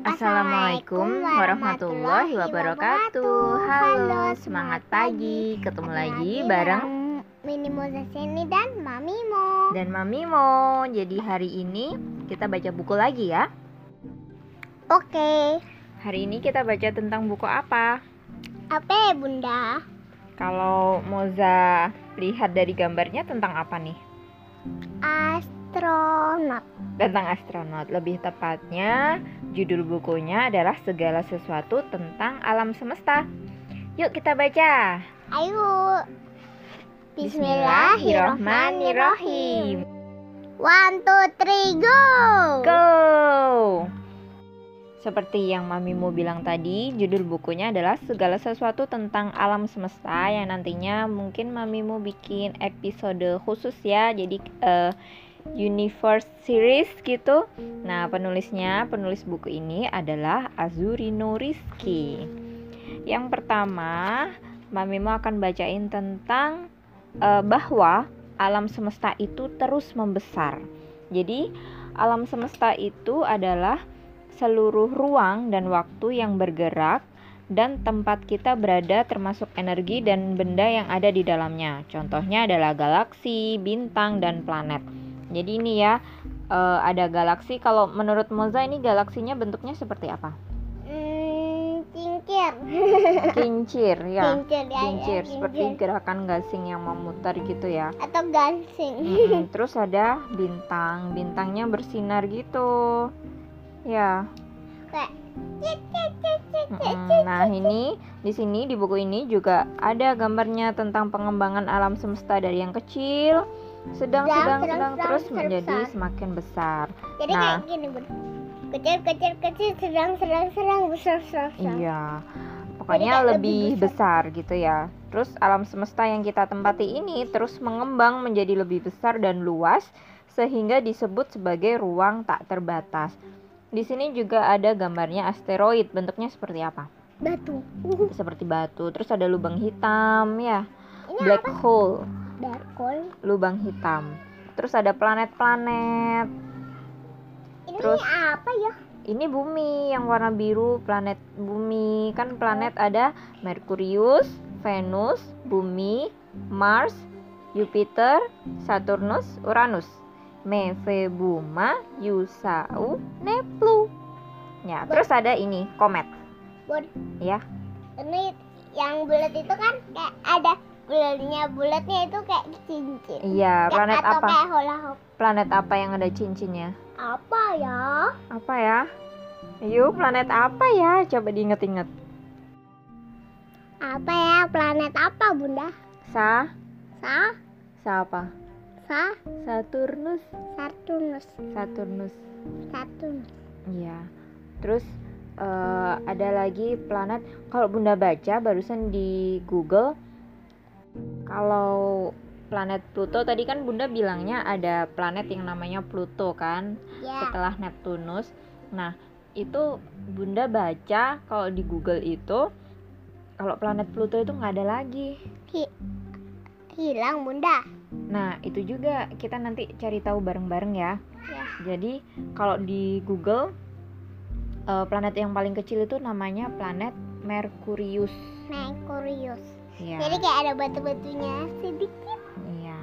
Assalamualaikum warahmatullahi wabarakatuh. Halo, semangat pagi. Ketemu lagi bareng Mini Seni dan Mami Mo. dan Mamimo. Jadi hari ini kita baca buku lagi ya. Oke, Hari ini kita baca tentang buku apa? apa ya Bunda? Kalau Moza lihat dari gambarnya tentang apa nih? Astronot. Tentang astronot. Lebih tepatnya, judul bukunya adalah Segala Sesuatu Tentang Alam Semesta. Yuk kita baca. Ayo. Bismillahirrohmanirrohim. One, two, three, go. Go! Seperti yang Mamimu bilang tadi, judul bukunya adalah segala sesuatu tentang alam semesta yang nantinya mungkin Mamimu bikin episode khusus ya. Jadi eh, universe series gitu. Nah, penulisnya, penulis buku ini adalah Azurino Rizky. Yang pertama, Mamimu akan bacain tentang eh, bahwa alam semesta itu terus membesar. Jadi, alam semesta itu adalah seluruh ruang dan waktu yang bergerak dan tempat kita berada termasuk energi dan benda yang ada di dalamnya. Contohnya adalah galaksi, bintang, dan planet. Jadi ini ya eh, ada galaksi. Kalau menurut Moza ini galaksinya bentuknya seperti apa? Hmm, cincir. Kincir ya. Kincir ya. ya, Kincir seperti gerakan gasing yang memutar gitu ya. Atau gansing. Mm-mm. Terus ada bintang, bintangnya bersinar gitu. Ya. Kayak. Nah ini di sini di buku ini juga ada gambarnya tentang pengembangan alam semesta dari yang kecil, sedang, Sedang, sedang, sedang, sedang, sedang, terus sedang menjadi besar. semakin besar. Jadi Nah. kayak gini bun. Kecil, kecil, kecil, sedang, sedang, sedang, besar, besar, besar. Iya. Pokoknya lebih lebih besar gitu ya. Terus alam semesta yang kita tempati ini terus mengembang menjadi lebih besar dan luas sehingga disebut sebagai ruang tak terbatas. Di sini juga ada gambarnya asteroid, bentuknya seperti apa? Batu. Seperti batu. Terus ada lubang hitam ya, Ini black apa? hole, Dark hole. lubang hitam. Terus ada planet-planet. Ini Terus- apa ya? Ini bumi yang warna biru, planet bumi. Kan planet ada Merkurius, Venus, bumi, Mars, Jupiter, Saturnus, Uranus, Mephibooma, Yusau, Neptu. Ya, terus ada ini komet. Bun. Ya. Ini yang bulat itu kan kayak ada bulatnya bulatnya itu kayak cincin. Iya, Kayak- planet atau apa? kayak hula hoop. Planet apa yang ada cincinnya? Apa ya? Apa ya? Yuk, planet apa ya? Coba diinget-inget. Apa ya? Planet apa, Bunda? Sa, Sa? sa apa? Sa? Saturnus, Saturnus. Saturnus. Saturnus. Iya. Terus eh, ada lagi planet. Kalau Bunda baca barusan di Google, kalau planet Pluto tadi kan Bunda bilangnya ada planet yang namanya Pluto kan, Ya. setelah Neptunus. Nah itu Bunda baca kalau di Google itu kalau planet Pluto itu nggak ada lagi. Hi- hilang, Bunda. Nah itu juga kita nanti cari tahu bareng-bareng ya. Ya. Jadi kalau di Google eh, planet yang paling kecil itu namanya planet Merkurius. Merkurius. Iya. Jadi kayak ada batu-batunya sedikit. Iya.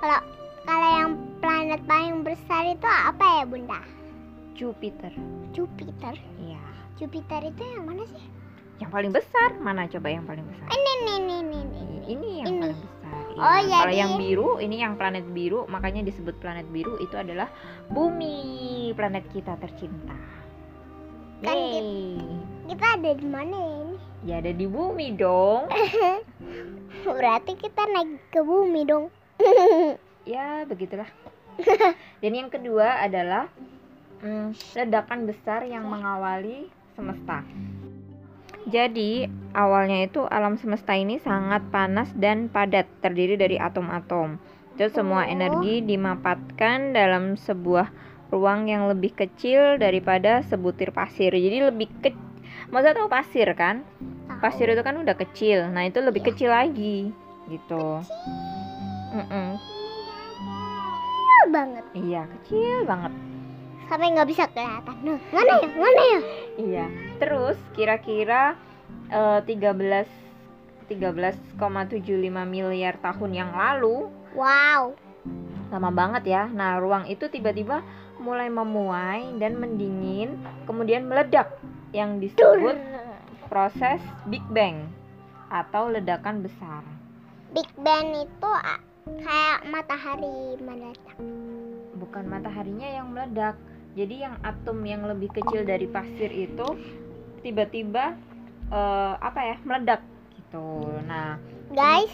Kalau kalau yang planet paling besar itu apa ya, Bunda? Jupiter. Jupiter. Iya. Jupiter itu yang mana sih? Yang paling besar mana coba yang paling besar? Ini nih nih. nih. Ini yang Ini. paling besar. Oh, Iya. Kalau yang biru ini yang planet biru makanya disebut planet biru itu adalah bumi, planet kita tercinta. Kan Yeay. Kita ada di mana ini? Ya ada di bumi dong. Berarti kita naik ke bumi dong. ya begitulah dan yang kedua adalah mm, ledakan besar yang mengawali semesta jadi awalnya itu alam semesta ini sangat panas dan padat terdiri dari atom-atom terus semua Oh. energi dimampatkan dalam sebuah ruang yang lebih kecil daripada sebutir pasir jadi lebih ke Masa tahu pasir kan pasir itu kan udah kecil nah itu lebih Iya. kecil lagi gitu Mm-mm. Kecil banget. Iya, kecil banget. sampai nggak bisa kelihatan. Nah, mana ya? Mana ya? Iya. Terus kira-kira eh, 13 13,75 miliar tahun yang lalu Wow. lama banget ya. Nah, ruang itu tiba-tiba mulai memuai dan mendingin, kemudian meledak yang disebut proses Big Bang atau ledakan besar. Big Bang itu kayak matahari meledak. Bukan mataharinya yang meledak. Jadi yang atom yang lebih kecil dari pasir itu tiba-tiba eh, apa ya meledak gitu. Nah, Guys,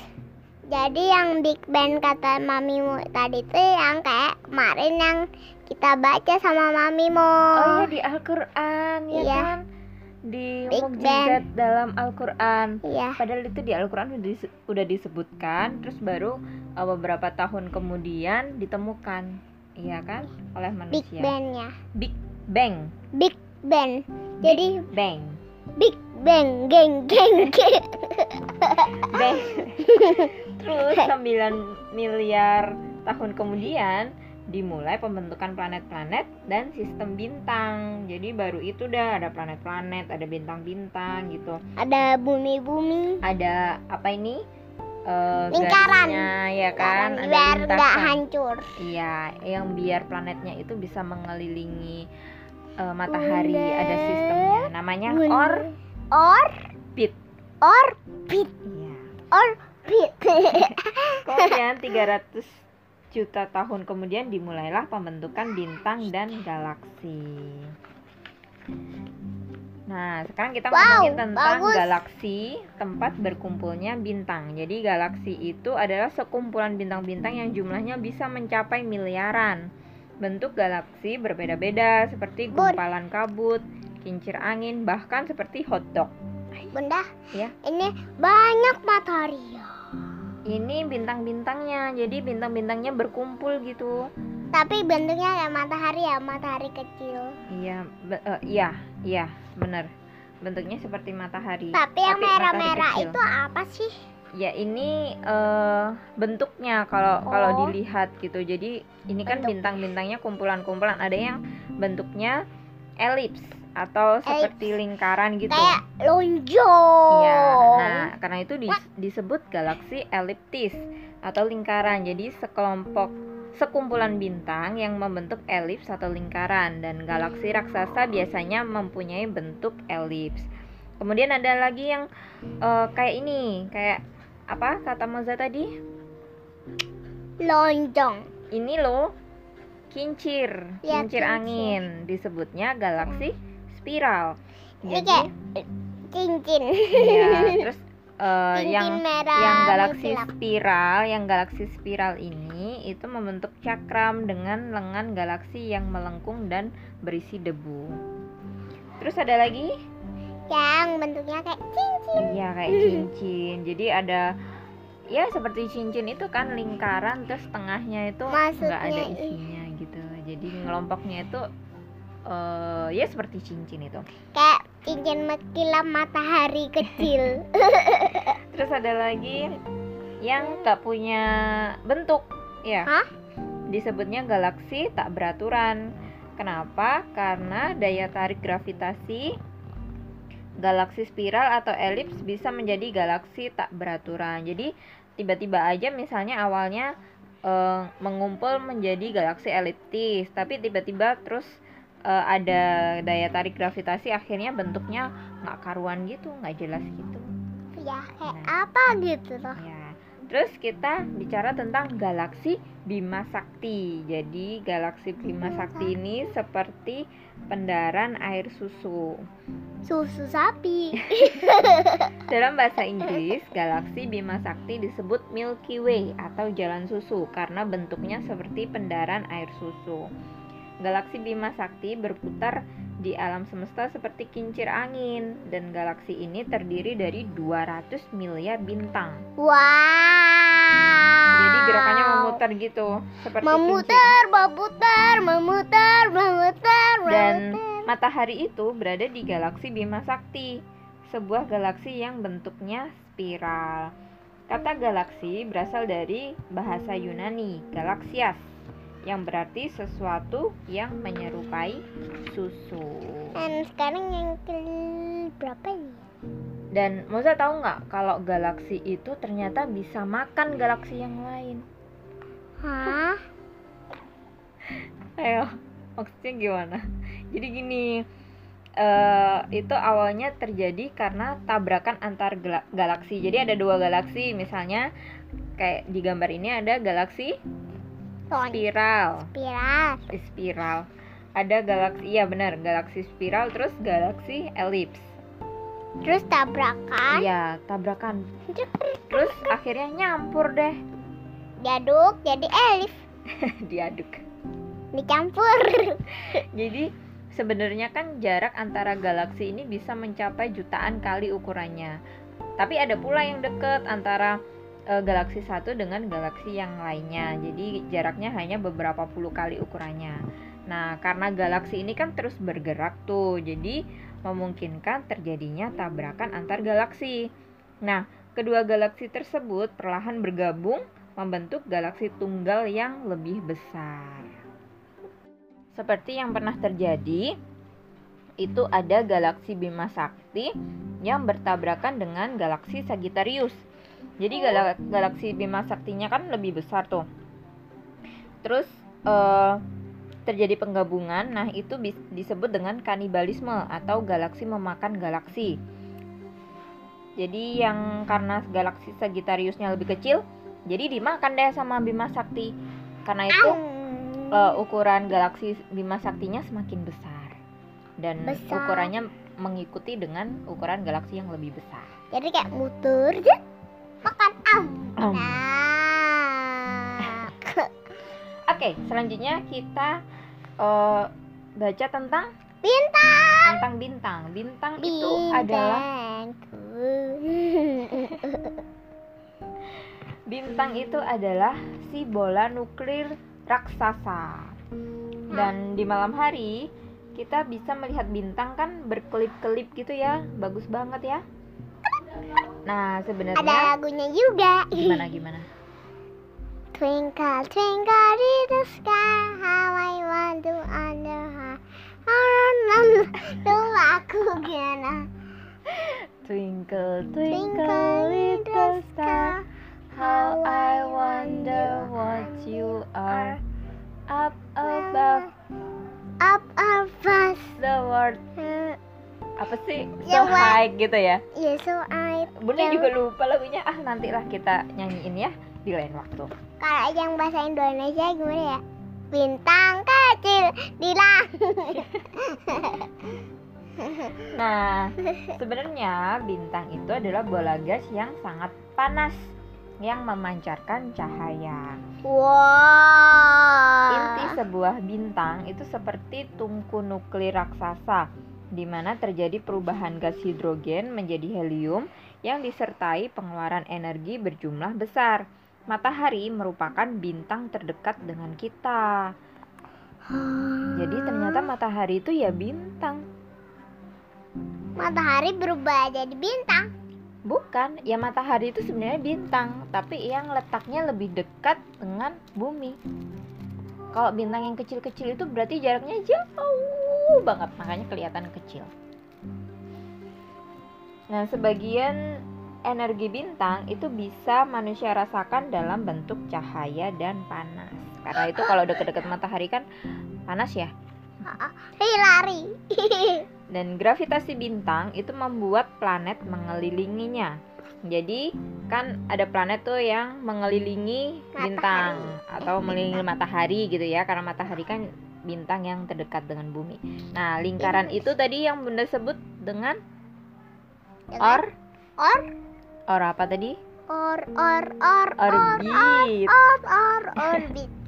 jadi yang Big Bang kata mamimu tadi tuh yang kayak kemarin yang kita baca sama mamimu. oh iya di Al-Qur'an ya Iya. kan? Di Big mukjizat dalam Al-Qur'an. Iya. Padahal itu di Al-Quran udah, udah disebutkan, terus baru uh, beberapa tahun kemudian ditemukan, iya kan, oleh Big manusia. Bang-nya. Big Bang, Big Bang. Jadi Big Bang, Big Bang, geng, geng, geng. Bang. terus 9 miliar tahun kemudian dimulai pembentukan planet-planet dan sistem bintang. Jadi baru itu dah ada planet-planet, ada bintang-bintang gitu. Ada bumi-bumi. Ada apa ini? Eh, Lingkaran. garisnya, ya kan? Ada biar nggak hancur. Iya, yang biar planetnya itu bisa mengelilingi eh, matahari. Ada sistemnya, namanya Bun- orbit. Orbit. Iya. Orbit. Kemudian 300 juta tahun kemudian dimulailah pembentukan bintang dan galaksi. Nah, sekarang kita Wow, ngomongin tentang bagus. galaksi, tempat berkumpulnya bintang. Jadi galaksi itu adalah sekumpulan bintang-bintang yang jumlahnya bisa mencapai miliaran. Bentuk galaksi berbeda-beda seperti gumpalan kabut, kincir angin, bahkan seperti hotdog. Bunda. Ya. Ini banyak matahari. Ini bintang-bintangnya. Jadi bintang-bintangnya berkumpul gitu. Tapi bentuknya kayak matahari ya, matahari kecil. Iya, eh, iya, iya, benar. Bentuknya seperti matahari. Tapi yang merah-merah itu apa sih? Ya ini eh, bentuknya kalau kalau Oh. dilihat gitu. Jadi ini kan Bentuk. bintang-bintangnya kumpulan-kumpulan. Ada yang bentuknya elips atau seperti lingkaran gitu. Kayak lonjong. Iya. Nah, karena itu dis- disebut galaksi eliptis atau lingkaran. Jadi sekelompok sekumpulan bintang yang membentuk elips atau lingkaran dan galaksi raksasa biasanya mempunyai bentuk elips. Kemudian ada lagi yang eh, kayak ini, kayak apa kata Moza tadi? lonjong. Ini loh kincir, Ya, kincir kincir. angin disebutnya galaksi spiral. Ini Jadi kayak cincin. ya, terus eh, cincin yang merah yang galaksi mengkilap. spiral, yang galaksi spiral ini itu membentuk cakram dengan lengan galaksi yang melengkung dan berisi debu. Terus ada lagi? yang bentuknya kayak cincin. Iya kayak cincin. Jadi ada ya seperti cincin itu kan lingkaran terus tengahnya itu nggak ada isinya gitu. Jadi ngelompoknya itu eh ya seperti cincin itu. Kayak cincin mengkilap matahari kecil. Terus ada lagi yang nggak punya bentuk, ya. Hah? Disebutnya galaksi tak beraturan. Kenapa? Karena daya tarik gravitasi galaksi spiral atau elips bisa menjadi galaksi tak beraturan. Jadi tiba-tiba aja misalnya awalnya eh, mengumpul menjadi galaksi eliptis, tapi tiba-tiba terus eh, ada daya tarik gravitasi akhirnya bentuknya nggak karuan gitu, nggak jelas gitu. ya kayak Nah. apa gitu loh. Ya. Terus kita bicara tentang galaksi Bima Sakti. Jadi galaksi Bima Sakti ini seperti pendaran air susu. Susu sapi. Dalam bahasa Inggris, galaksi Bima Sakti disebut Milky Way atau jalan susu karena bentuknya seperti pendaran air susu. Galaksi Bima Sakti berputar di alam semesta seperti kincir angin dan galaksi ini terdiri dari 200 miliar bintang. Wow. Jadi gerakannya memutar gitu, seperti kincir. memutar, memutar, memutar, memutar, Dan memutar. matahari itu berada di galaksi Bima Sakti, sebuah galaksi yang bentuknya spiral. Kata galaksi berasal dari bahasa Yunani, galaxias, yang berarti sesuatu yang menyerupai susu. Dan sekarang yang ke berapa ya? Dan Moza tahu nggak kalau galaksi itu ternyata bisa makan galaksi yang lain? Hah? Ayo, maksudnya gimana? Jadi gini, eh, itu awalnya terjadi karena tabrakan antar gala- galaksi. Jadi ada dua galaksi, misalnya kayak di gambar ini ada galaksi Spiral, Spiral. Spiral. Ada galaksi, iya benar, galaksi spiral, terus galaksi elips. Terus tabrakan. Iya, tabrakan. Terus akhirnya nyampur deh, Diaduk jadi elif. diaduk. Dicampur. Jadi sebenarnya kan jarak antara galaksi ini bisa mencapai jutaan kali ukurannya. Tapi ada pula yang deket antara eh, galaksi satu dengan galaksi yang lainnya. Jadi jaraknya hanya beberapa puluh kali ukurannya. Nah, karena galaksi ini kan terus bergerak tuh. Jadi memungkinkan terjadinya tabrakan antar galaksi. Nah, kedua galaksi tersebut perlahan bergabung membentuk galaksi tunggal yang lebih besar. Seperti yang pernah terjadi, itu ada galaksi Bima Sakti yang bertabrakan dengan galaksi Sagittarius. Jadi gala- galaksi Bima Saktinya kan lebih besar tuh. Terus eh, terjadi penggabungan, nah itu disebut dengan kanibalisme atau galaksi memakan galaksi. Jadi yang karena galaksi Sagittariusnya lebih kecil, jadi dimakan deh sama Bima Sakti. Karena itu eh, ukuran galaksi Bima Saktinya semakin besar dan Besar. ukurannya mengikuti dengan ukuran galaksi yang lebih besar. Jadi kayak muter. Makan am. Am. Nah. Oke, selanjutnya kita eh, baca tentang Bintang. tentang bintang. Bintang itu adalah bintang itu adalah si bola nuklir raksasa. Dan di malam hari kita bisa melihat bintang kan berkelip-kelip gitu ya, bagus banget ya. Nah, Ada sebenarnya lagunya juga. gimana gimana? Twinkle twinkle little sky, how I to under her. Tuh aku gimana? Twinkle Twinkle little star, how I wonder what you are up above Up above. the world. Apa sih? Ya, So high gitu ya. yeah, so I. Bunda juga lupa lagunya. Ah, nantilah kita nyanyiin ya di lain waktu. Kalau yang bahasa Indonesia gimana ya? Bintang kecil di langit. Nah, sebenarnya bintang itu adalah bola gas yang sangat panas yang memancarkan cahaya. Wow. Inti sebuah bintang itu seperti tungku nuklir raksasa, di mana terjadi perubahan gas hidrogen menjadi helium yang disertai pengeluaran energi berjumlah besar. Matahari merupakan bintang terdekat dengan kita. Jadi ternyata matahari itu ya bintang. matahari berubah jadi bintang. Bukan, ya matahari itu sebenarnya bintang, tapi yang letaknya lebih dekat dengan bumi. Kalau bintang yang kecil-kecil itu berarti jaraknya jauh banget, makanya kelihatan kecil. Nah, sebagian energi bintang itu bisa manusia rasakan dalam bentuk cahaya dan panas. Karena itu kalau deket-deket matahari kan panas ya. Lari. Dan gravitasi bintang itu membuat planet mengelilinginya. Jadi kan ada planet tuh yang mengelilingi bintang atau mengelilingi matahari gitu ya karena matahari kan bintang yang terdekat dengan bumi. Nah, lingkaran itu tadi yang Bunda sebut dengan or or or apa tadi? or or or or Orbit. or or orbit.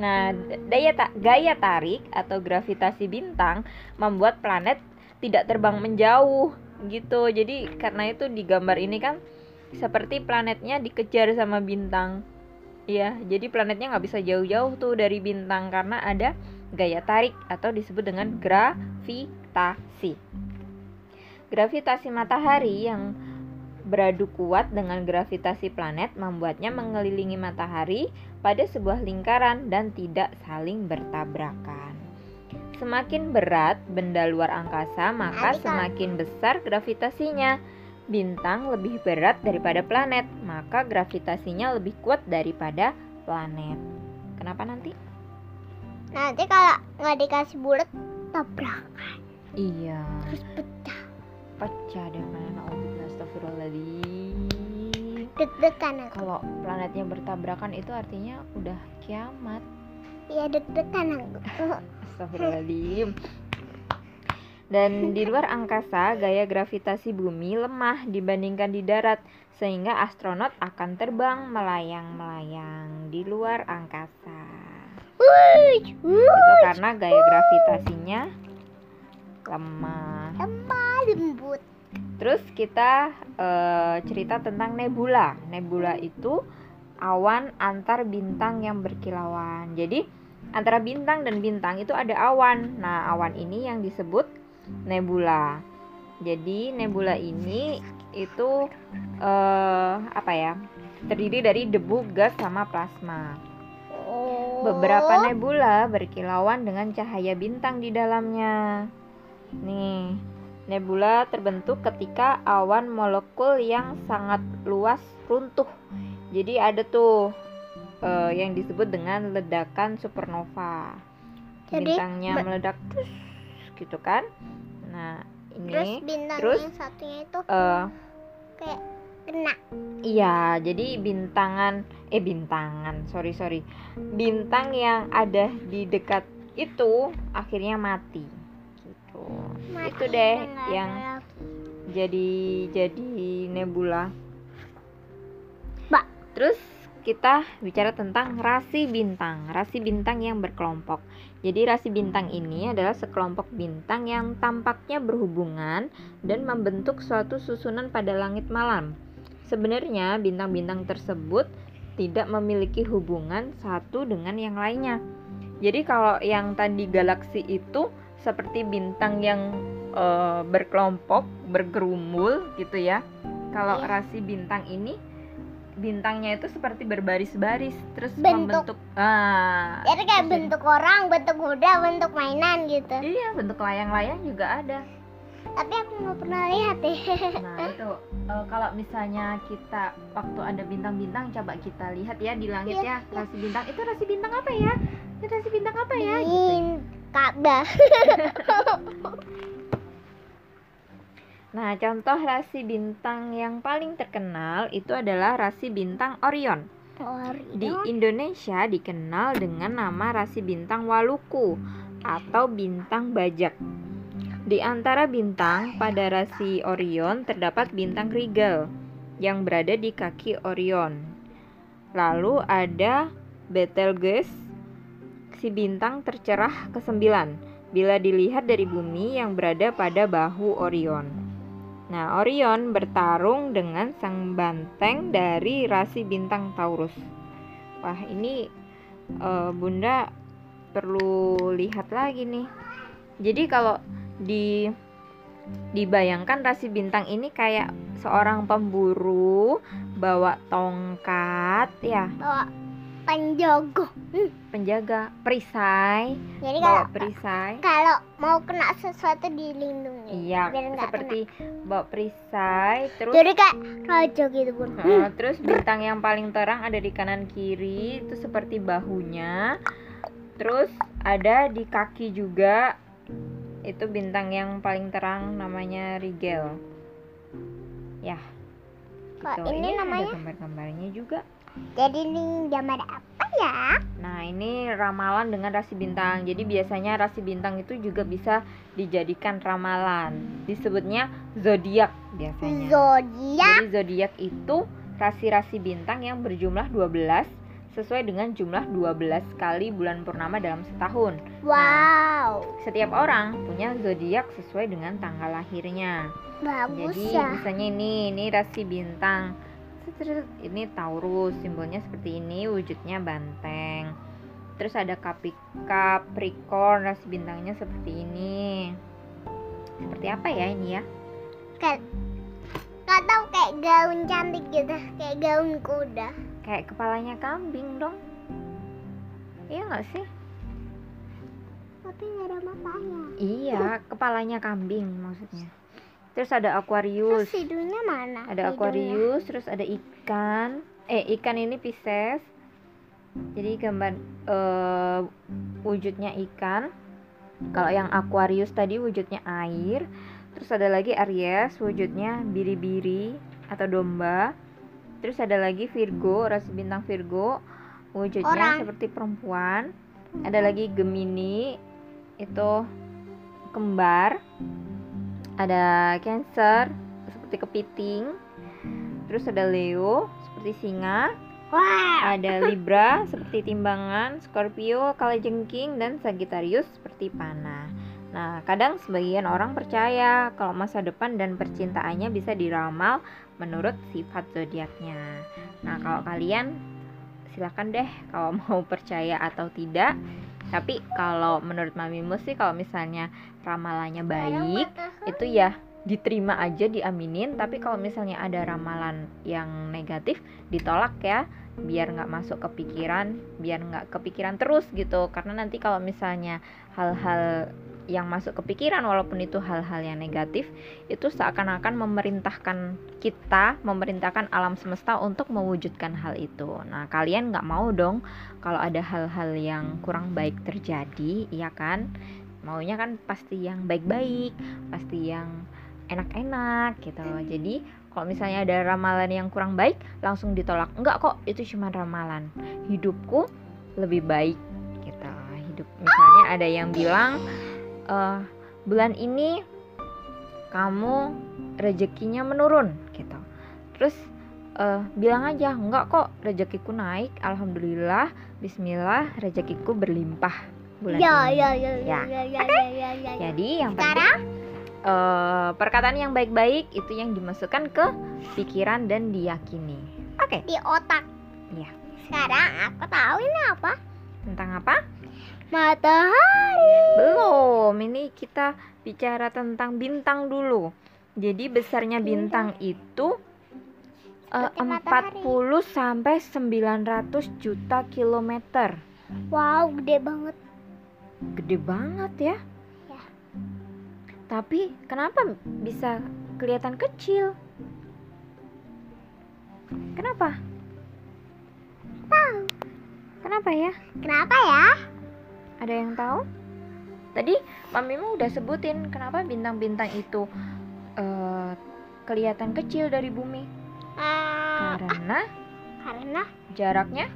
Nah, daya ta- gaya tarik atau gravitasi bintang membuat planet tidak terbang menjauh gitu. Jadi karena itu di gambar ini kan seperti planetnya dikejar sama bintang. Iya, jadi planetnya nggak bisa jauh-jauh tuh dari bintang karena ada gaya tarik atau disebut dengan gravitasi. Gravitasi matahari yang beradu kuat dengan gravitasi planet membuatnya mengelilingi matahari pada sebuah lingkaran dan tidak saling bertabrakan. Semakin berat benda luar angkasa, maka semakin besar gravitasinya. Bintang lebih berat daripada planet, maka gravitasinya lebih kuat daripada planet. Kenapa nanti? Nanti kalau nggak dikasih bulat tabrak Iya, terus pecah. pecah deh mana Astagfirullahaladzim. Deg-degan aku. Kalau planetnya bertabrakan itu artinya udah kiamat. Iya deg-degan aku. Astagfirullahaladzim. Dan di luar angkasa, gaya gravitasi bumi lemah dibandingkan di darat, sehingga astronot akan terbang melayang-melayang di luar angkasa. Itu karena gaya gravitasinya lemah. Lemah lembut. Terus kita eh, cerita tentang nebula. Nebula itu awan antar bintang yang berkilauan. Jadi antara bintang dan bintang itu ada awan. Nah, awan ini yang disebut nebula. Jadi nebula ini itu eh, apa ya? Terdiri dari debu, gas, sama plasma. Beberapa nebula berkilauan dengan cahaya bintang di dalamnya. Nih, nebula terbentuk ketika awan molekul yang sangat luas runtuh. Jadi ada tuh eh, yang disebut dengan ledakan supernova. Jadi, Bintangnya meledak terus gitu kan. Nah, Terus ini bintang terus, yang satunya itu eh kayak kena. Iya, jadi bintangan, eh bintangan, sorry sorry, bintang yang ada di dekat itu akhirnya mati, gitu. Mati itu deh yang lagi. jadi jadi nebula. Mbak. Terus kita bicara tentang rasi bintang, rasi bintang yang berkelompok. Jadi rasi bintang ini adalah sekelompok bintang yang tampaknya berhubungan dan membentuk suatu susunan pada langit malam. Sebenarnya bintang-bintang tersebut tidak memiliki hubungan satu dengan yang lainnya. Jadi kalau yang tadi galaksi itu seperti bintang yang eh, berkelompok, bergerumul gitu ya. Kalau Iya. rasi bintang ini bintangnya itu seperti berbaris-baris terus Bentuk. membentuk ah Jadi kayak bentuk orang, bentuk kuda, bentuk mainan gitu. iya bentuk layang-layang juga ada Tapi aku nggak pernah lihat deh. nah itu eh, kalau misalnya kita waktu ada bintang-bintang coba kita lihat ya di langit Iya, ya rasi bintang. Itu rasi bintang apa ya? Itu rasi bintang apa ya? Gitu. Bin Ka'bah. nah contoh rasi bintang yang paling terkenal itu adalah rasi bintang Orion? Di Indonesia dikenal dengan nama rasi bintang Waluku atau bintang bajak. Di antara bintang pada rasi Orion terdapat bintang Rigel yang berada di kaki Orion. Lalu ada Betelgeuse, si bintang tercerah kesembilan bila dilihat dari bumi yang berada pada bahu Orion. Nah, Orion bertarung dengan sang banteng dari rasi bintang Taurus. Wah, ini eh, Bunda perlu lihat lagi nih. Jadi kalau di dibayangkan rasi bintang ini kayak seorang pemburu bawa tongkat ya, Bawa penjaga. penjaga perisai, Jadi bawa kalau perisai. kalau mau kena sesuatu dilindungi. Iya, biar seperti bawa perisai terus Jadi kayak raja gitu bun. Heeh, terus bintang yang paling terang ada di kanan kiri itu seperti bahunya. Terus ada di kaki juga. Itu bintang yang paling terang namanya Rigel. Ya. Kok gitu. ini ada namanya? gambar-gambarnya juga. Jadi ini gambar apa ya? Nah, ini ramalan dengan rasi bintang. Jadi biasanya rasi bintang itu juga bisa dijadikan ramalan. Disebutnya zodiak biasanya. Zodiak. Jadi zodiak itu rasi-rasi bintang yang berjumlah 12 sesuai dengan jumlah 12 kali bulan purnama dalam setahun. Wow. Setiap orang punya zodiak sesuai dengan tanggal lahirnya. Bagus Jadi ya. misalnya ini ini rasi bintang. Ini Taurus, simbolnya seperti ini, wujudnya banteng. Terus ada Capi- Capricorn, rasi bintangnya seperti ini. Seperti apa ya ini ya? Kayak nggak tahu kayak kayak gaun cantik gitu, kayak gaun kuda. Kayak kepalanya kambing dong. Iya nggak sih? Tapi nggak ada matanya. Iya, kepalanya kambing maksudnya. Terus ada Terus Aquarius. hidungnya mana? Ada Hidungnya. Aquarius, terus ada ikan. Eh, ikan ini Pisces. Jadi gambar eh, wujudnya ikan. Kalau yang Aquarius tadi wujudnya air. Terus ada lagi Aries, wujudnya biri-biri atau domba. Terus ada lagi Virgo, rasi bintang Virgo, wujudnya Orang. seperti perempuan. Ada lagi Gemini, itu kembar. Ada Cancer, seperti kepiting. Terus ada Leo, seperti singa. Wah, Ada Libra, seperti timbangan. Scorpio, kalajengking, dan Sagittarius, seperti panah. Nah, kadang sebagian orang percaya kalau masa depan dan percintaannya bisa diramal menurut sifat zodiaknya. Nah, kalau kalian silakan deh kalau mau percaya atau tidak. Tapi kalau menurut Mamimu sih kalau misalnya ramalannya baik, itu ya diterima aja diaminin. Tapi kalau misalnya ada ramalan yang negatif ditolak ya, biar nggak masuk ke pikiran, biar nggak kepikiran terus gitu. Karena nanti kalau misalnya hal-hal yang masuk ke pikiran walaupun itu hal-hal yang negatif itu seakan-akan memerintahkan kita memerintahkan alam semesta untuk mewujudkan hal itu. Nah kalian nggak mau dong kalau ada hal-hal yang kurang baik terjadi ya kan? Maunya kan pasti yang baik-baik pasti yang enak-enak gitu. Loh jadi kalau misalnya ada ramalan yang kurang baik langsung ditolak. Enggak kok itu cuma ramalan. Hidupku lebih baik gitu. Hidup misalnya ada yang bilang eh, bulan ini kamu rezekinya menurun gitu terus eh, bilang aja enggak kok rezekiku naik alhamdulillah Bismillah rezekiku berlimpah bulan ya, ini ya, ya, ya, Ya. ya, ya, ya, ya, ya. jadi yang Sekarang? penting eh, perkataan yang baik-baik itu yang dimasukkan ke pikiran dan diyakini oke di otak. Iya. Sekarang aku tahu ini apa? tentang apa Matahari. Belum, ini kita bicara tentang bintang dulu. Jadi besarnya bintang itu eh, Seperti 40 sampai 900 juta kilometer. Wow, gede banget. Gede banget ya. Ya. Tapi kenapa bisa kelihatan kecil? Kenapa? Tahu. Kenapa ya? Kenapa ya? Ada yang tahu? Tadi mamimu udah sebutin kenapa bintang-bintang itu eh, kelihatan kecil dari bumi. Eh, Karena karena jaraknya?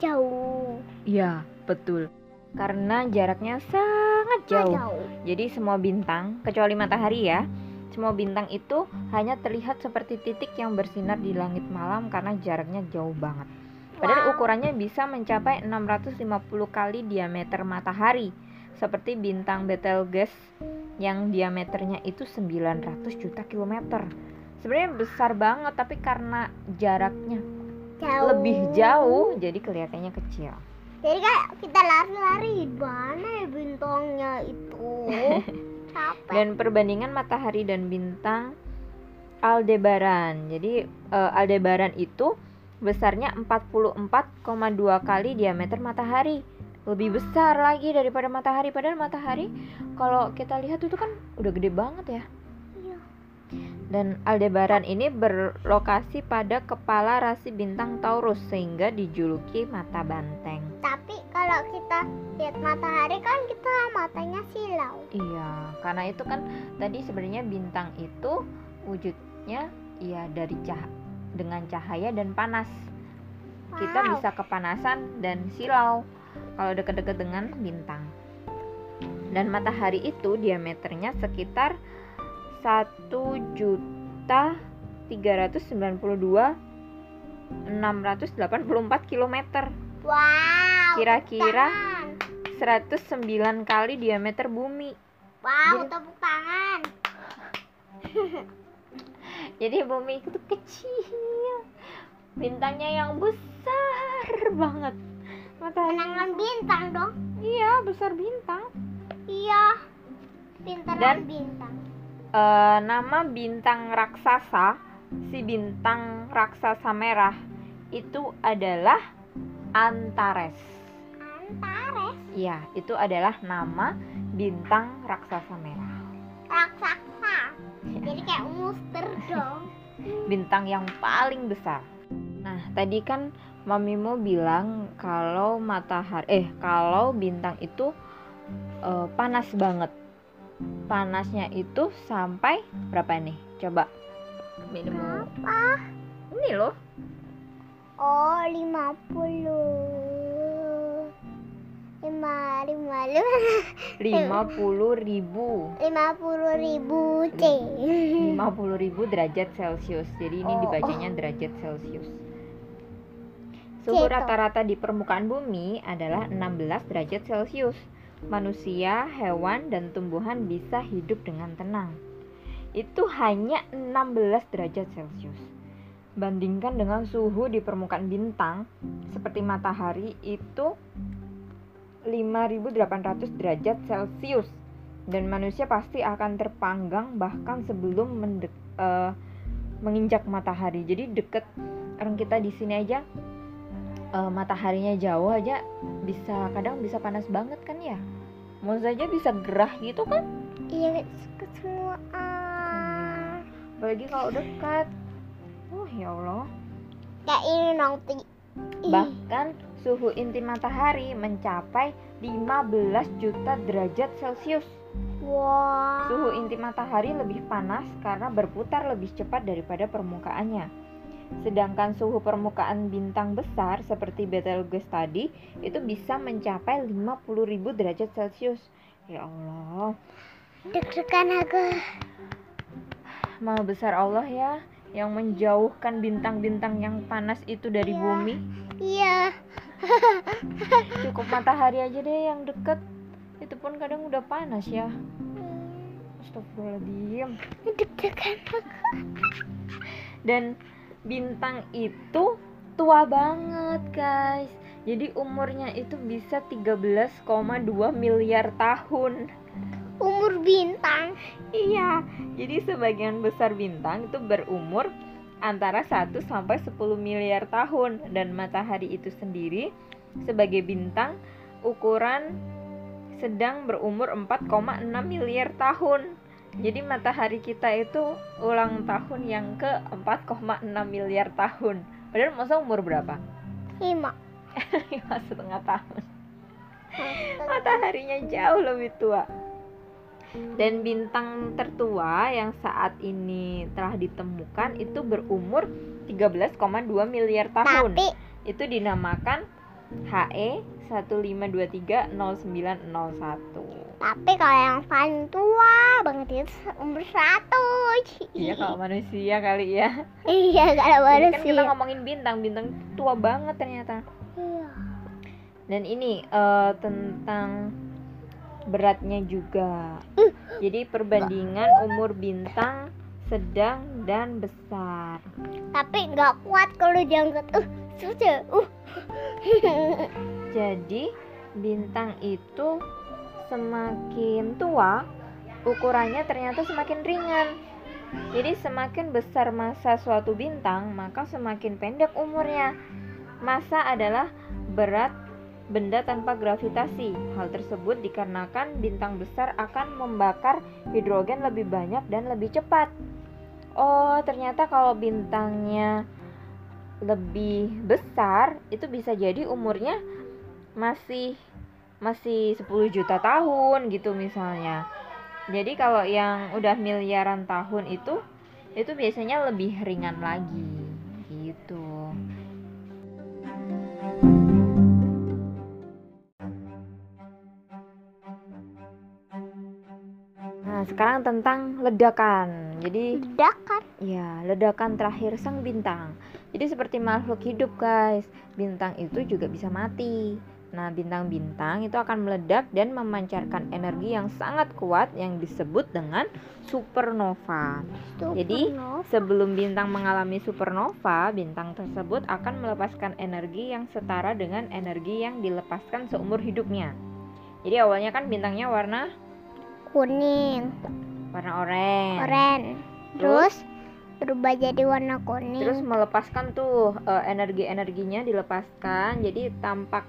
jauh. Iya, betul. Karena jaraknya sangat jauh. Jauh. Jadi semua bintang, kecuali matahari ya, semua bintang itu hanya terlihat seperti titik yang bersinar di langit malam karena jaraknya jauh banget. Padahal ukurannya bisa mencapai 650 kali diameter matahari. Seperti bintang Betelgeuse yang diameternya itu 900 juta kilometer. Sebenarnya besar banget tapi karena jaraknya Jauh. lebih jauh jadi kelihatannya kecil. Jadi kayak kita lari-lari mana ya bintangnya itu? Capek. Dan perbandingan matahari dan bintang Aldebaran. Jadi eh, Aldebaran itu besarnya 44,2 kali diameter matahari. Lebih besar lagi daripada matahari. Padahal matahari kalau kita lihat itu kan udah gede banget ya. Iya. Dan Aldebaran ini berlokasi pada kepala rasi bintang Taurus sehingga dijuluki mata banteng. Tapi kalau kita lihat matahari kan kita matanya silau. Iya, karena itu kan tadi sebenarnya bintang itu wujudnya ya dari cah dengan cahaya dan panas. Kita Wow. bisa kepanasan dan silau kalau dekat-dekat dengan bintang. Dan matahari itu diameternya sekitar 1 juta 392 684 kilometer. Wow. Kira-kira tepuk tangan. 109 kali diameter bumi. Wow, Jadi- tepuk tangan. Jadi bumi itu kecil. Bintangnya yang besar banget. Matahari. Bintang dong. Iya, besar bintang. Iya. Pintaran Dan- bintang. Eh, nama bintang raksasa si bintang raksasa merah itu adalah Antares. Antares Iya, itu adalah nama bintang raksasa merah. raksasa. Jadi kayak monster dong. Bintang yang paling besar. Nah, tadi kan Mamimu bilang kalau matahari eh kalau bintang itu eh, panas banget. Panasnya itu sampai berapa nih? Coba minum. Apa? Ini loh. Oh, 50. Lima, lima, lima, 50 ribu. Lima puluh ribu C. 50 ribu derajat celcius. Jadi ini Oh, dibacanya derajat celcius. Suhu rata-rata di permukaan bumi adalah 16 derajat celcius. Manusia, hewan, dan tumbuhan bisa hidup dengan tenang. Itu hanya 16 derajat celcius. Bandingkan dengan suhu di permukaan bintang seperti matahari itu 5800 derajat celcius dan manusia pasti akan terpanggang bahkan sebelum mendek, eh, menginjak matahari. Jadi deket orang kita di sini aja eh, mataharinya jauh aja bisa kadang bisa panas banget kan ya. Mau saja bisa gerah gitu kan? Iya, ke semua. Apalagi kalau dekat. Oh ya Allah. Kayak ini nanti. Bahkan suhu inti matahari mencapai 15 juta derajat Celcius. Wah. Suhu inti matahari lebih panas karena berputar lebih cepat daripada permukaannya. Sedangkan suhu permukaan bintang besar seperti Betelgeuse tadi itu bisa mencapai 50.000 derajat Celcius. Ya Allah, Deg-degan aku. maha besar Allah ya yang menjauhkan bintang-bintang yang panas itu dari Iya. bumi. Iya. Cukup matahari aja deh yang deket. Itu pun kadang udah panas ya. Astagfirullahaladzim. Deg-degan dan bintang itu tua banget guys jadi umurnya itu bisa 13,2 miliar tahun Umur bintang. iya jadi sebagian besar bintang itu berumur antara 1 sampai 10 miliar tahun dan matahari itu sendiri sebagai bintang ukuran sedang berumur 4,6 miliar tahun jadi matahari kita itu ulang tahun yang ke 4,6 miliar tahun. Padahal masa umur berapa? Lima. Lima setengah tahun. Mataharinya jauh lebih tua. Dan bintang tertua yang saat ini telah ditemukan itu berumur 13,2 miliar tahun. Tapi Itu dinamakan HE 15230901. tapi kalau yang paling tua banget itu umur satu. Iya kalau manusia kali ya. Iya, kalau Ini kan manusia. kita ngomongin bintang, bintang tua banget ternyata. Iya. Dan ini eh, tentang beratnya juga. Uh. Jadi perbandingan umur bintang sedang dan besar. Tapi nggak kuat kalau diangkat. Uh, susah. Uh. Jadi bintang itu semakin tua, ukurannya ternyata semakin ringan. Jadi semakin besar massa suatu bintang, maka semakin pendek umurnya. Massa adalah berat benda tanpa gravitasi. Hal tersebut dikarenakan bintang besar akan membakar hidrogen lebih banyak dan lebih cepat. Oh, ternyata kalau bintangnya lebih besar, itu bisa jadi umurnya masih masih 10 juta tahun gitu misalnya. Jadi kalau yang udah miliaran tahun itu itu biasanya lebih ringan lagi gitu. Nah, sekarang tentang ledakan. Jadi Ledakan. Ya, ledakan terakhir sang bintang. Jadi seperti makhluk hidup, guys. Bintang itu juga bisa mati. Nah, bintang-bintang itu akan meledak dan memancarkan energi yang sangat kuat yang disebut dengan supernova. Jadi, Supernova. Sebelum bintang mengalami supernova, bintang tersebut akan melepaskan energi yang setara dengan energi yang dilepaskan seumur hidupnya. Jadi awalnya kan bintangnya warna kuning, warna oranye. oranye. Terus? Berubah jadi warna kuning. terus melepaskan tuh eh, energi-energinya dilepaskan. Jadi tampak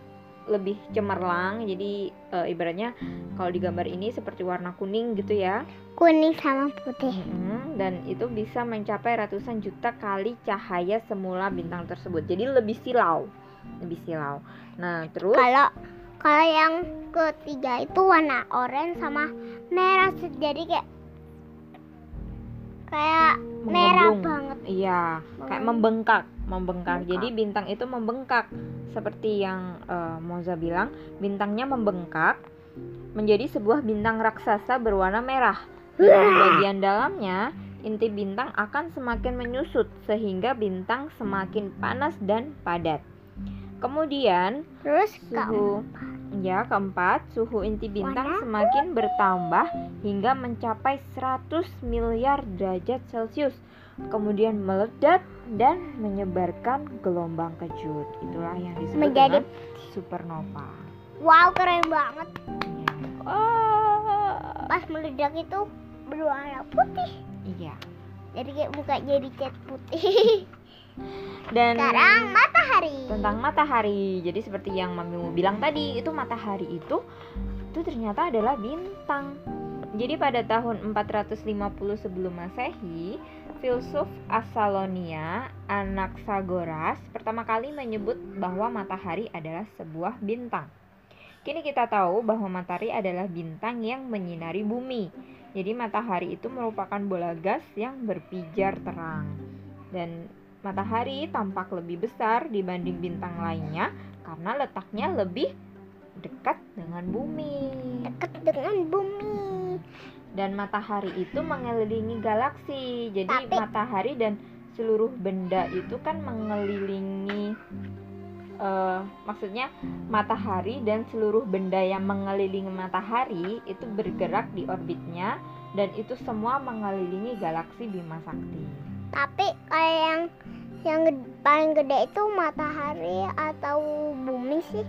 lebih cemerlang. Jadi eh, ibaratnya kalau di gambar ini seperti warna kuning gitu ya. Kuning sama putih. Mm-mm, dan itu bisa mencapai ratusan juta kali cahaya semula bintang tersebut. Jadi lebih silau. Lebih silau. Nah terus? Kalau kalau yang ketiga itu warna oranye sama merah jadi kayak kayak merah Mengembung. banget. Iya, kayak membengkak, membengkak. Membengkak. Jadi bintang itu membengkak. Seperti yang eh, Moza bilang, bintangnya membengkak menjadi sebuah bintang raksasa berwarna merah. Dan di bagian dalamnya, inti bintang akan semakin menyusut sehingga bintang semakin panas dan padat. Kemudian, Terus suhu ya keempat, suhu inti bintang Warna? semakin bertambah hingga mencapai 100 miliar derajat Celcius. Kemudian meledak dan menyebarkan gelombang kejut. Itulah yang disebut Menjadi- supernova. wow keren banget. Ya. Oh, Pas meledak itu berwarna putih. iya. Jadi kayak muka jadi cat putih. Dan Sekarang matahari. tentang matahari. Jadi seperti yang Mamimu bilang tadi, itu matahari itu itu ternyata adalah bintang. Jadi pada tahun 450 sebelum Masehi, filsuf Asalonia Anaxagoras pertama kali menyebut bahwa matahari adalah sebuah bintang. Kini kita tahu bahwa matahari adalah bintang yang menyinari bumi. Jadi matahari itu merupakan bola gas yang berpijar terang. Dan matahari tampak lebih besar dibanding bintang lainnya karena letaknya lebih dekat dengan bumi. Dekat dengan bumi. Dan matahari itu mengelilingi galaksi. Jadi Tapi- matahari dan seluruh benda itu kan mengelilingi eh, maksudnya matahari dan seluruh benda yang mengelilingi matahari itu bergerak di orbitnya dan itu semua mengelilingi galaksi Bima Sakti. Tapi kayak yang yang paling gede itu matahari atau bumi sih?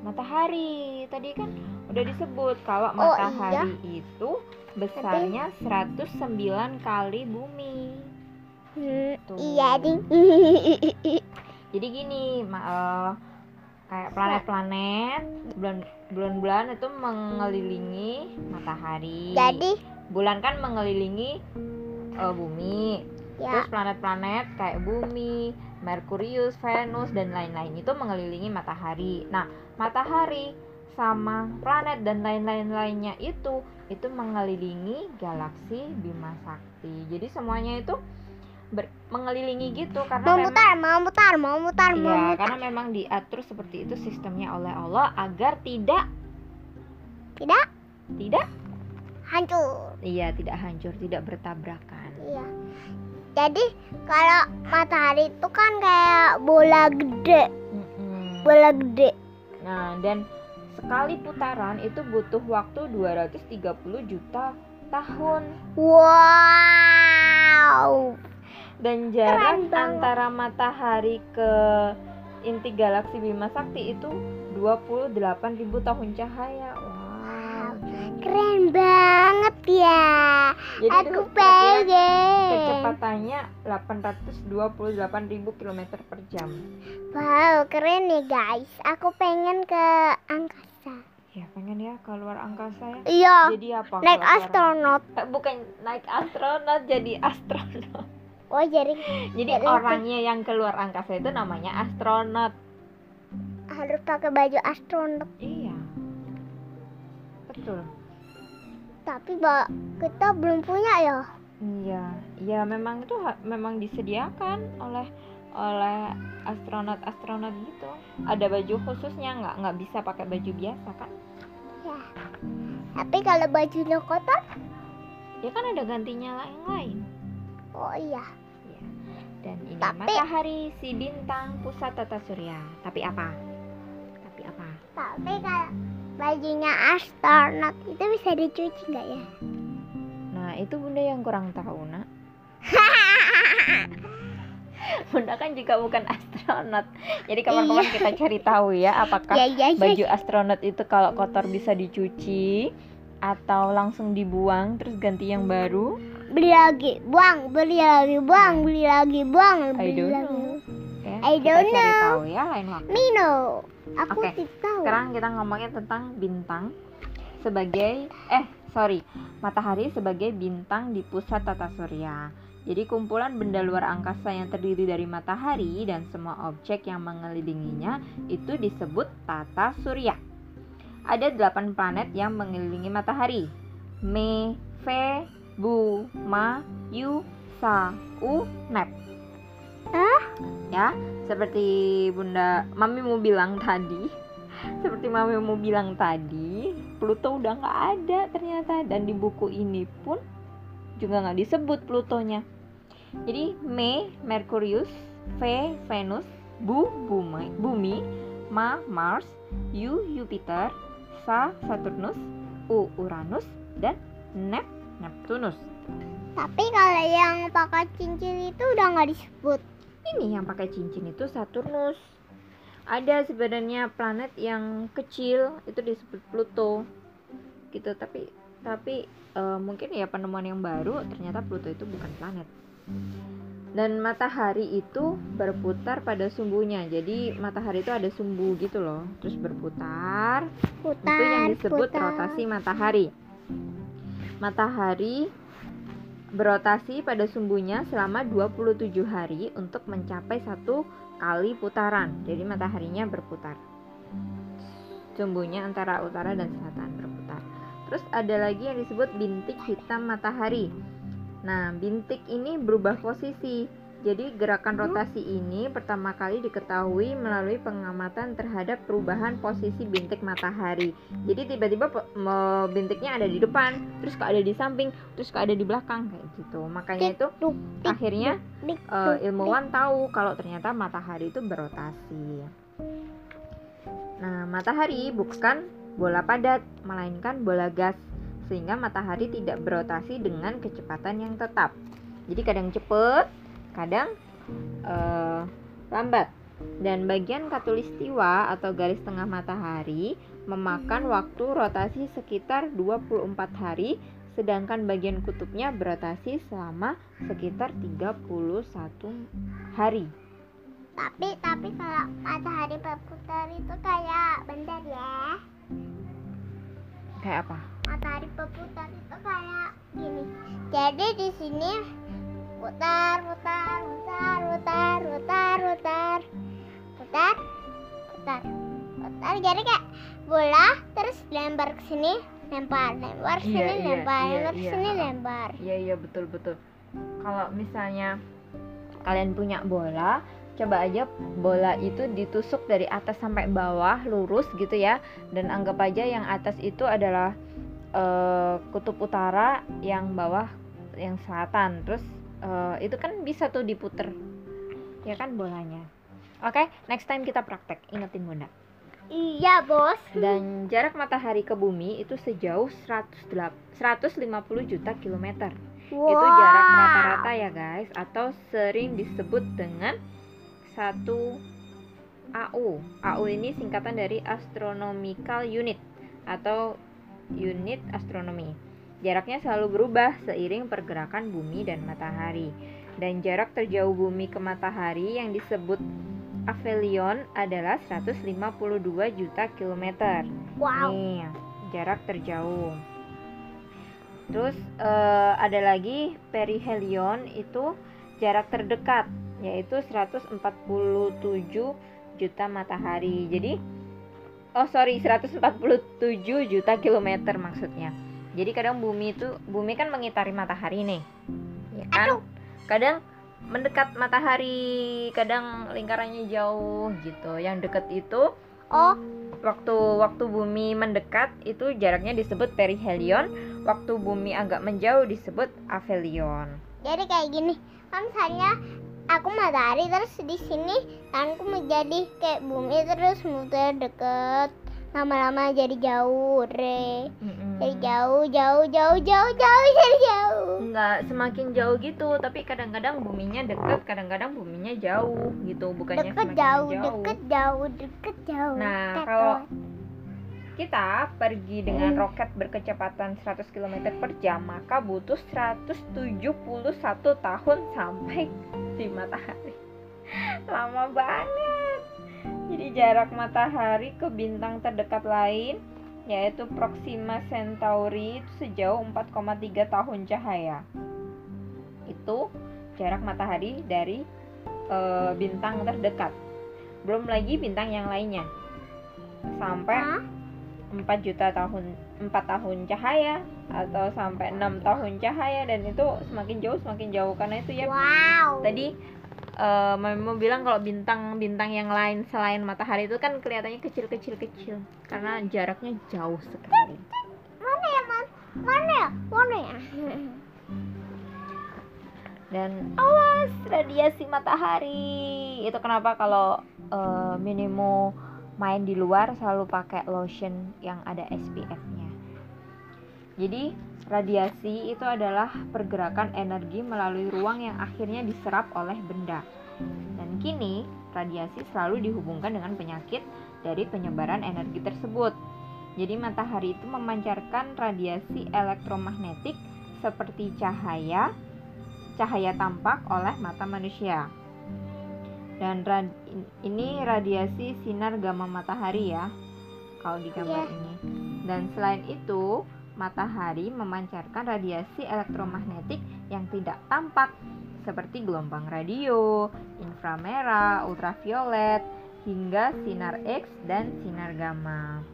Matahari tadi kan udah disebut kalau Oh, matahari itu besarnya 109 kali bumi. Hmm, Tuh. iya ding. Jadi gini, ma- eh, kayak planet-planet, bulan bulan-bulan itu mengelilingi matahari. Jadi bulan kan mengelilingi eh, bumi. Ya Terus planet-planet kayak bumi, Merkurius, Venus dan lain-lain itu mengelilingi matahari. Nah, matahari sama planet dan lain-lain lainnya itu itu mengelilingi galaksi Bima Sakti. Jadi semuanya itu ber- mengelilingi gitu karena mau memang mutar, mau mutar, mau mutar, mau Iya, mutar. karena memang diatur seperti itu sistemnya oleh Allah agar tidak Tidak tidak hancur. iya tidak hancur, tidak bertabrakan. Iya. Jadi kalau matahari itu kan kayak bola gede, bola gede. Nah, dan sekali putaran itu butuh waktu 230 juta tahun Wow. dan jarak antara matahari ke inti galaksi Bima Sakti itu 28.000 tahun cahaya. Wow. Keren banget ya. Jadi Aku pengen. kecepatannya 828.000 km per jam. Wow, keren nih guys. Aku pengen ke angkasa. Ya pengen ya keluar angkasa ya. Iya. Jadi apa? Naik astronot. Eh, Bukan naik astronot jadi astronot. Oh jadi Jadi Jadi itu- orangnya yang keluar angkasa itu namanya astronot. harus pakai baju astronot. Iya. Betul. Tapi mbak kita belum punya ya. Iya, iya memang itu memang disediakan oleh oleh astronot-astronot gitu. Ada baju khususnya nggak nggak bisa pakai baju biasa kan? Ya. Tapi kalau bajunya kotor, Ya kan ada gantinya yang lain. oh iya. Iya. Dan ini Tapi- matahari si bintang pusat tata surya. Tapi apa? Tapi apa? Tapi kalau bajunya astronot itu bisa dicuci nggak ya? Nah itu bunda yang kurang tahu nak. Bunda kan juga bukan astronot. Jadi kapan-kapan kita cari tahu ya apakah ya ya ya. baju astronot itu kalau kotor bisa dicuci atau langsung dibuang terus ganti yang baru beli lagi buang beli lagi buang beli lagi buang I beli don't lagi know. Ya, I kita don't cari know. tahu ya lain waktu. Mino aku tidak tahu Sekarang kita ngomongin tentang bintang sebagai eh sorry matahari sebagai bintang di pusat tata surya. Jadi kumpulan benda luar angkasa yang terdiri dari matahari dan semua objek yang mengelilinginya itu disebut tata surya. Ada delapan planet yang mengelilingi matahari. Me, Ve, Bu, Ma, Yu, Sa, U, Nep. Hah? Ya, seperti Bunda Mami mau bilang tadi, seperti Mami mau bilang tadi, Pluto udah nggak ada ternyata dan di buku ini pun juga nggak disebut Plutonya. Jadi Me, Merkurius, V, Venus, Bu, Bumi, Bumi, Ma, Mars, Yu, Jupiter, Sa, Saturnus, U, Uranus, dan Nep, Neptunus. tapi kalau yang pakai cincin itu udah nggak disebut Ini yang pakai cincin itu Saturnus. Ada sebenarnya planet yang kecil itu disebut Pluto. Gitu, tapi tapi eh, mungkin ya penemuan yang baru ternyata Pluto itu bukan planet. Dan matahari itu berputar pada sumbunya. Jadi matahari itu ada sumbu gitu loh, terus berputar. putar itu yang disebut putar. rotasi matahari. Matahari berotasi pada sumbunya selama 27 hari untuk mencapai satu kali putaran. Jadi mataharinya berputar. Sumbunya antara utara dan selatan berputar. Terus ada lagi yang disebut bintik hitam matahari. Nah, bintik ini berubah posisi. Jadi gerakan rotasi ini pertama kali diketahui melalui pengamatan terhadap perubahan posisi bintik matahari. Jadi tiba-tiba bintiknya ada di depan, terus kok ada di samping, terus kok ada di belakang kayak gitu. Makanya itu akhirnya tuk, ilmuwan tahu kalau ternyata matahari itu berotasi. Nah, matahari bukan bola padat, melainkan bola gas, sehingga matahari tidak berotasi dengan kecepatan yang tetap. Jadi kadang cepet, kadang eh, lambat. Dan bagian katulistiwa atau garis tengah matahari memakan waktu rotasi sekitar 24 hari sedangkan bagian kutubnya berotasi selama sekitar 31 hari. Tapi tapi kalau matahari berputar itu kayak bentar ya. Kayak apa? Matahari berputar itu kayak gini. Jadi di sini putar putar putar putar putar putar putar putar putar. Jadi kayak bola terus lempar ke sini lempar lempar ke Iya, sini iya, lempar iya, lempar ke iya, sini ha-ha. lempar. Iya iya betul betul. Kalau misalnya kalian punya bola, coba aja bola itu ditusuk dari atas sampai bawah lurus gitu ya. Dan anggap aja yang atas itu adalah eh, kutub utara, yang bawah yang selatan. Terus eh, itu kan bisa tuh diputer, ya kan bolanya. Oke, next time kita praktek. Ingetin bunda. Iya bos. Dan jarak matahari ke bumi itu sejauh 108 150 juta kilometer. Wow. Itu jarak rata-rata ya guys atau sering disebut dengan satu AU. AU ini singkatan dari astronomical unit atau unit astronomi. Jaraknya selalu berubah seiring pergerakan bumi dan matahari. Dan jarak terjauh bumi ke matahari yang disebut aphelion adalah 152 juta kilometer. Wow. Nih, jarak terjauh. Terus eh, ada lagi perihelion itu jarak terdekat yaitu 147 juta matahari. Jadi oh sorry 147 juta kilometer maksudnya. Jadi kadang bumi itu bumi kan mengitari matahari nih. Ya kan? Kadang mendekat matahari, kadang lingkarannya jauh gitu. Yang dekat itu Oh, waktu waktu bumi mendekat itu jaraknya disebut perihelion waktu bumi agak menjauh disebut aphelion jadi kayak gini. Kan misalnya aku matahari terus di sini tanganku menjadi kayak bumi terus muter deket lama-lama jadi jauh re. Jadi jauh jauh jauh jauh jauh jadi jauh. Nggak semakin jauh gitu tapi kadang-kadang buminya deket kadang-kadang buminya jauh gitu bukannya deket semakin jauh jauh. deket jauh deket jauh Nah, kalau- kita pergi dengan roket berkecepatan 100 km per jam maka butuh 171 tahun sampai di matahari. Lama banget jadi jarak matahari ke bintang terdekat lain yaitu Proxima Centauri itu sejauh 4,3 tahun cahaya itu jarak matahari dari e, bintang terdekat belum lagi bintang yang lainnya sampai Hah? 4 juta tahun 4 tahun cahaya atau sampai 6 tahun cahaya dan itu semakin jauh semakin jauh karena itu ya Wow. tadi eh Mami mau bilang kalau bintang-bintang yang lain selain matahari itu kan kelihatannya kecil-kecil kecil karena jaraknya jauh sekali. mana ya man? Mana ya? Mana ya? Dan awas radiasi matahari. Itu kenapa kalau eh, Minimo main di luar selalu pakai lotion yang ada SPF-nya. Jadi radiasi itu adalah pergerakan energi melalui ruang yang akhirnya diserap oleh benda. Dan kini radiasi selalu dihubungkan dengan penyakit dari penyebaran energi tersebut. Jadi matahari itu memancarkan radiasi elektromagnetik seperti cahaya, cahaya tampak oleh mata manusia. Dan rad- ini radiasi sinar gamma matahari ya, kalau di gambar Iya. ini. Dan selain itu, matahari memancarkan radiasi elektromagnetik yang tidak tampak seperti gelombang radio, inframerah, ultraviolet, hingga sinar X dan sinar gamma.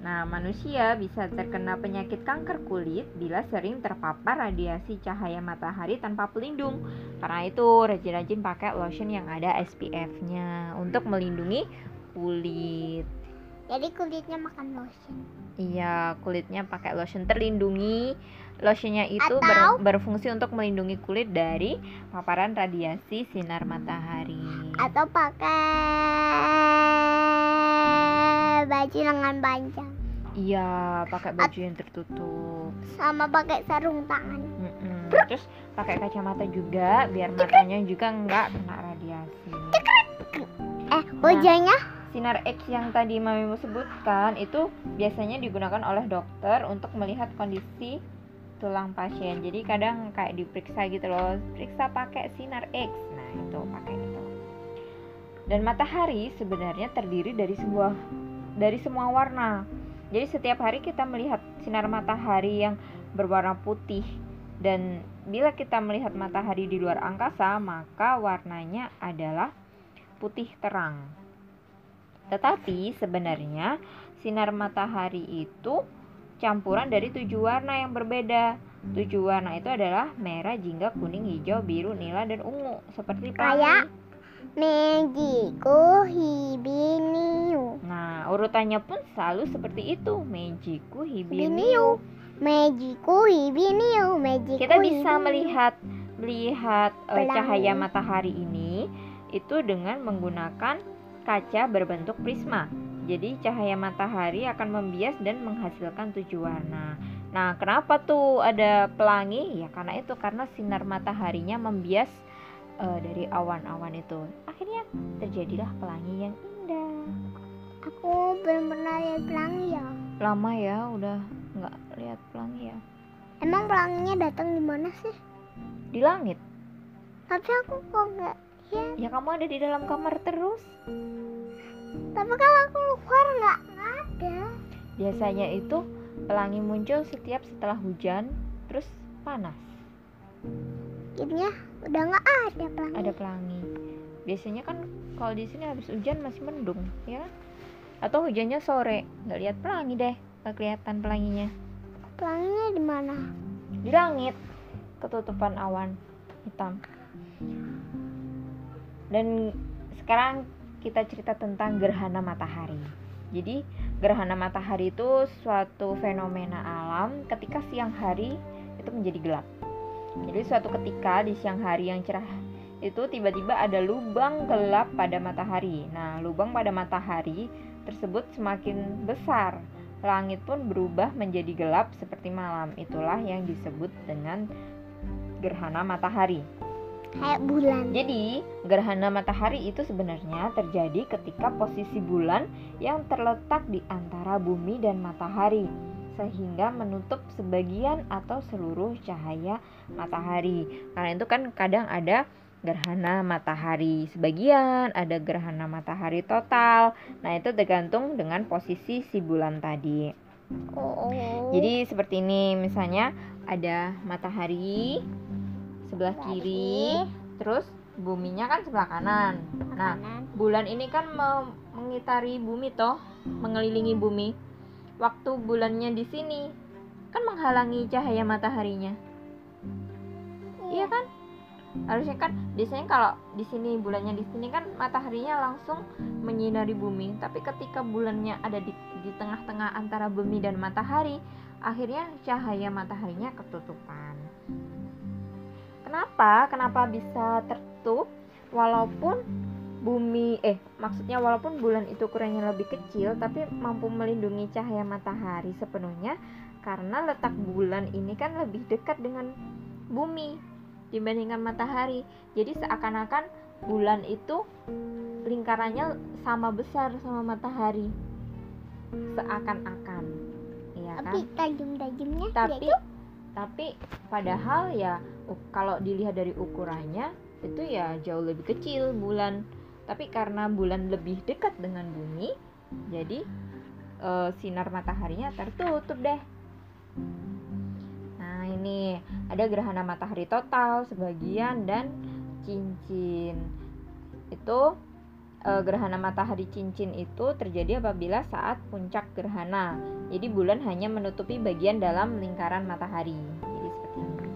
Nah, manusia bisa terkena penyakit kanker kulit bila sering terpapar radiasi cahaya matahari tanpa pelindung. Karena itu, rajin-rajin pakai lotion yang ada SPF-nya untuk melindungi kulit. Jadi kulitnya makan lotion. Iya, kulitnya pakai lotion terlindungi. Lotionnya itu ber- berfungsi untuk melindungi kulit dari paparan radiasi sinar matahari. Atau pakai baju lengan panjang Iya, pakai baju yang tertutup. sama pakai sarung tangan. Mm-mm. Terus pakai kacamata juga biar matanya juga nggak kena radiasi. Eh, wajahnya Sinar X yang tadi Mamimu sebutkan itu biasanya digunakan oleh dokter untuk melihat kondisi tulang pasien. Jadi kadang kayak diperiksa gitu loh, periksa pakai sinar X. Nah, itu pakai itu. Dan matahari sebenarnya terdiri dari sebuah dari semua warna. Jadi setiap hari kita melihat sinar matahari yang berwarna putih dan bila kita melihat matahari di luar angkasa, maka warnanya adalah putih terang. Tetapi sebenarnya sinar matahari itu campuran dari tujuh warna yang berbeda. Tujuh warna itu adalah merah, jingga, kuning, hijau, biru, nila, dan ungu. Seperti Kayak-. Mejiku hibiniu. Nah, urutannya pun selalu seperti itu. Mejiku, hibiniu. Mejiku hibiniu. Mejiku Kita bisa hibiniu. melihat melihat Pelangi. cahaya matahari ini itu dengan menggunakan kaca berbentuk prisma. Jadi cahaya matahari akan membias dan menghasilkan tujuh warna. Nah, kenapa tuh ada pelangi? Ya karena itu karena sinar mataharinya membias eh, dari awan-awan itu. Akhirnya terjadilah pelangi yang indah. Aku belum pernah lihat pelangi ya. Lama ya udah nggak lihat pelangi ya. Emang pelanginya datang di mana sih? Di langit. Tapi aku kok nggak ya. Ya kamu ada di dalam kamar terus. Tapi kalau aku keluar nggak ada. Biasanya itu pelangi muncul setiap setelah hujan, terus panas. Jadinya udah nggak ada pelangi. Ada pelangi. Biasanya kan kalau di sini habis hujan masih mendung, ya? kan? Atau hujannya sore, nggak lihat pelangi deh, nggak kelihatan pelanginya. Pelanginya di mana? Di langit, ketutupan awan hitam. Dan sekarang kita cerita tentang gerhana matahari. Jadi, gerhana matahari itu suatu fenomena alam ketika siang hari itu menjadi gelap. Jadi, suatu ketika di siang hari yang cerah itu tiba-tiba ada lubang gelap pada matahari. Nah, lubang pada matahari tersebut semakin besar. Langit pun berubah menjadi gelap seperti malam. Itulah yang disebut dengan gerhana matahari. Kayak bulan. Jadi, gerhana matahari itu sebenarnya terjadi ketika posisi bulan yang terletak di antara bumi dan matahari sehingga menutup sebagian atau seluruh cahaya matahari. Karena itu kan kadang ada gerhana matahari sebagian, ada gerhana matahari total. Nah, itu tergantung dengan posisi si bulan tadi. Oh. Jadi seperti ini misalnya ada matahari sebelah kiri, terus buminya kan sebelah kanan. Nah, bulan ini kan me- mengitari bumi toh, mengelilingi bumi. Waktu bulannya di sini kan menghalangi cahaya mataharinya. Iya kan? Harusnya kan biasanya kalau di sini bulannya di sini kan mataharinya langsung menyinari bumi. Tapi ketika bulannya ada di di tengah-tengah antara bumi dan matahari, akhirnya cahaya mataharinya ketutupan. Kenapa? Kenapa bisa tertutup? Walaupun bumi eh maksudnya walaupun bulan itu ukurannya lebih kecil tapi mampu melindungi cahaya matahari sepenuhnya karena letak bulan ini kan lebih dekat dengan bumi dibandingkan matahari. Jadi seakan-akan bulan itu lingkarannya sama besar sama matahari. Seakan-akan. Iya kan? Tapi tajam-tajamnya Tapi tapi padahal ya kalau dilihat dari ukurannya itu ya jauh lebih kecil bulan. Tapi karena bulan lebih dekat dengan bumi, jadi eh, sinar mataharinya tertutup deh. Nah, ini ada gerhana matahari total sebagian dan cincin. Itu eh, gerhana matahari cincin itu terjadi apabila saat puncak gerhana. Jadi bulan hanya menutupi bagian dalam lingkaran matahari. Jadi seperti ini.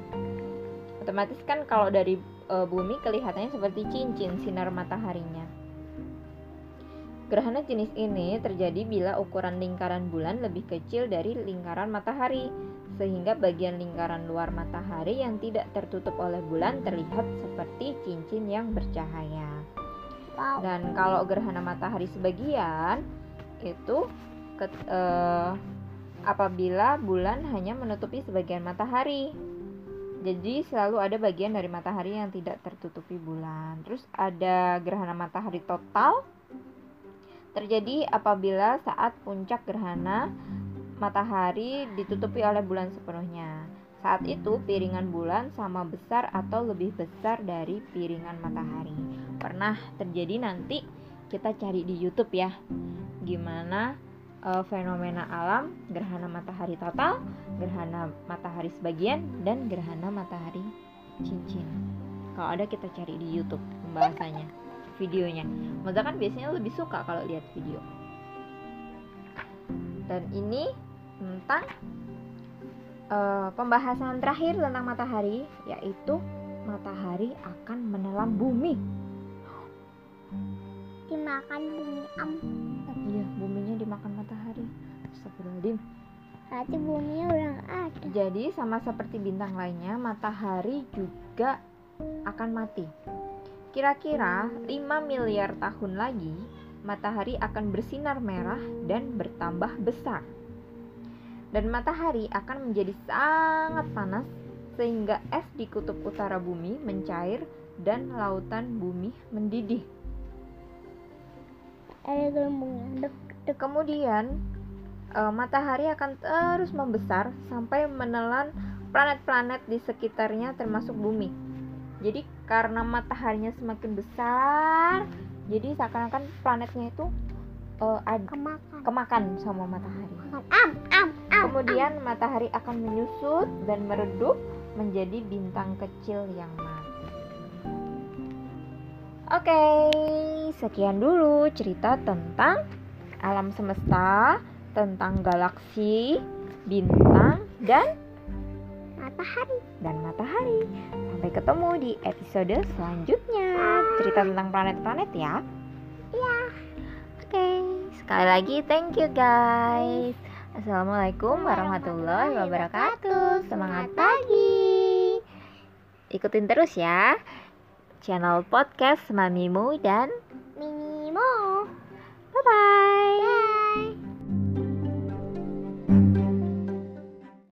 Otomatis kan kalau dari eh, bumi kelihatannya seperti cincin sinar mataharinya. Gerhana jenis ini terjadi bila ukuran lingkaran bulan lebih kecil dari lingkaran matahari, sehingga bagian lingkaran luar matahari yang tidak tertutup oleh bulan terlihat seperti cincin yang bercahaya. Dan kalau gerhana matahari sebagian itu ket- eh, apabila bulan hanya menutupi sebagian matahari. Jadi selalu ada bagian dari matahari yang tidak tertutupi bulan. Terus ada gerhana matahari total terjadi apabila saat puncak gerhana matahari ditutupi oleh bulan sepenuhnya. Saat itu piringan bulan sama besar atau lebih besar dari piringan matahari. Pernah terjadi nanti kita cari di YouTube ya. Gimana eh, fenomena alam gerhana matahari total, gerhana matahari sebagian dan gerhana matahari cincin. Kalau ada kita cari di YouTube pembahasannya, videonya. Maza kan biasanya lebih suka kalau lihat video. Dan ini tentang eh, pembahasan terakhir tentang matahari, yaitu matahari akan menelan bumi. dimakan bumi am. Iya, buminya dimakan matahari. Astagfirullahaladzim. Berarti buminya udah ada. Jadi sama seperti bintang lainnya, matahari juga akan mati. Kira-kira 5 miliar tahun lagi, matahari akan bersinar merah dan bertambah besar. Dan matahari akan menjadi sangat panas sehingga es di kutub utara bumi mencair dan lautan bumi mendidih. Ada gelembungnya. Kemudian eh, matahari akan terus membesar sampai menelan planet-planet di sekitarnya termasuk bumi. Jadi karena mataharinya semakin besar, jadi seakan-akan planetnya itu eh, ad- Kemakan. kemakan sama matahari. Am, am. Kemudian matahari akan menyusut dan meredup menjadi bintang kecil yang mati. Oke, sekian dulu cerita tentang alam semesta, tentang galaksi, bintang, dan Matahari. dan matahari. Sampai ketemu di episode selanjutnya. Cerita tentang planet-planet ya. Iya. Oke, sekali lagi thank you guys. Assalamualaikum warahmatullahi wabarakatuh. Semangat pagi. Ikutin terus ya channel podcast Mamimu dan Minimo. bye bye.